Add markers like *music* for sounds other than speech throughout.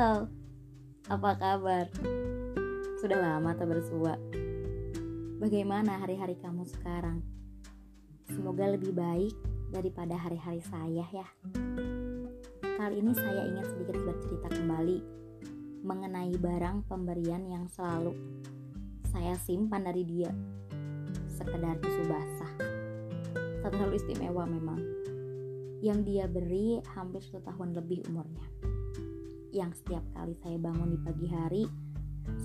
Apa kabar? Sudah lama tak bersua. Bagaimana hari-hari kamu sekarang? Semoga lebih baik daripada hari-hari saya ya. Kali ini saya ingin sedikit bercerita kembali mengenai barang pemberian yang selalu saya simpan dari dia. Sekedar tisu basah. Terlalu istimewa memang. Yang dia beri hampir satu tahun lebih umurnya yang setiap kali saya bangun di pagi hari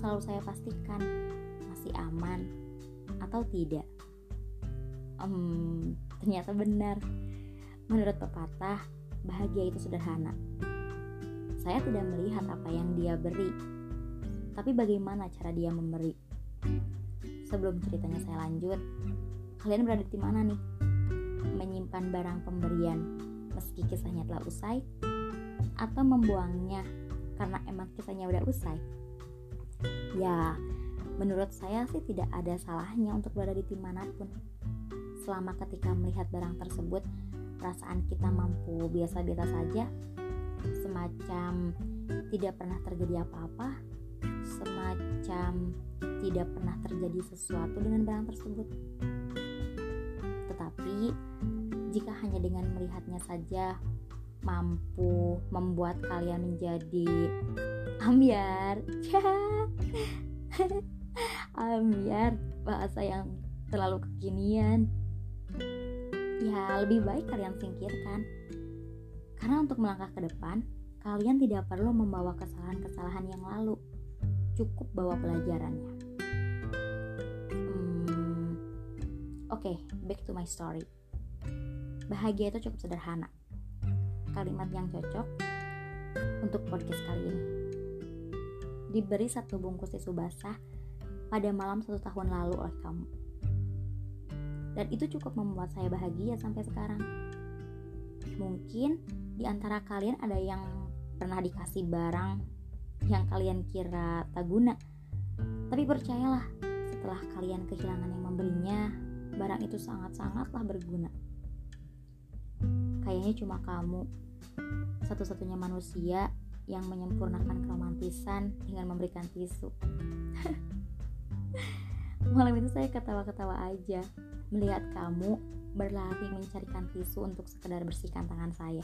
selalu saya pastikan masih aman atau tidak. Um, ternyata benar. Menurut pepatah, bahagia itu sederhana. Saya tidak melihat apa yang dia beri, tapi bagaimana cara dia memberi. Sebelum ceritanya saya lanjut, kalian berada di mana nih? Menyimpan barang pemberian meski kisahnya telah usai atau membuangnya karena emang kisahnya udah usai? Ya, menurut saya sih tidak ada salahnya untuk berada di tim mana pun. Selama ketika melihat barang tersebut, perasaan kita mampu biasa-biasa saja, semacam tidak pernah terjadi apa-apa, semacam tidak pernah terjadi sesuatu dengan barang tersebut. Tetapi, jika hanya dengan melihatnya saja mampu membuat kalian menjadi ambiar. *laughs* Ambiar bahasa yang terlalu kekinian. Ya lebih baik kalian singkirkan. Karena untuk melangkah ke depan kalian tidak perlu membawa kesalahan-kesalahan yang lalu. Cukup bawa pelajarannya. Hmm, oke okay, back to my story. Bahagia itu cukup sederhana kalimat yang cocok untuk podcast kali ini. Diberi satu bungkus tisu basah pada malam satu tahun lalu oleh kamu. Dan itu cukup membuat saya bahagia sampai sekarang. Mungkin di antara kalian ada yang pernah dikasih barang yang kalian kira tak guna. Tapi percayalah, setelah kalian kehilangan yang memberinya, barang itu sangat-sangatlah berguna. Kayaknya cuma kamu satu-satunya manusia yang menyempurnakan keromantisan dengan memberikan tisu. *laughs* Malam itu saya ketawa-ketawa aja melihat kamu berlari mencarikan tisu untuk sekedar bersihkan tangan saya.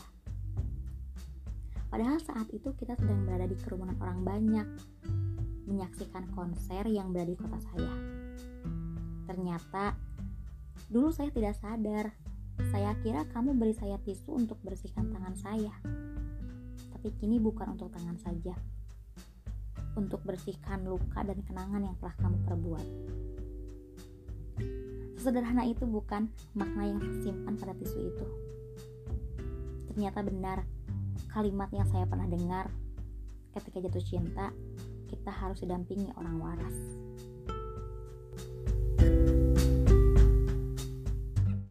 Padahal saat itu kita sedang berada di kerumunan orang banyak, menyaksikan konser yang berada di kota saya. Ternyata, dulu saya tidak sadar. Saya kira kamu beri saya tisu untuk bersihkan tangan saya tapi kini bukan untuk tangan saja, untuk bersihkan luka dan kenangan yang telah kamu perbuat. Sesederhana itu bukan makna yang tersimpan pada tisu itu. Ternyata benar kalimat yang saya pernah dengar ketika jatuh cinta, kita harus didampingi orang waras.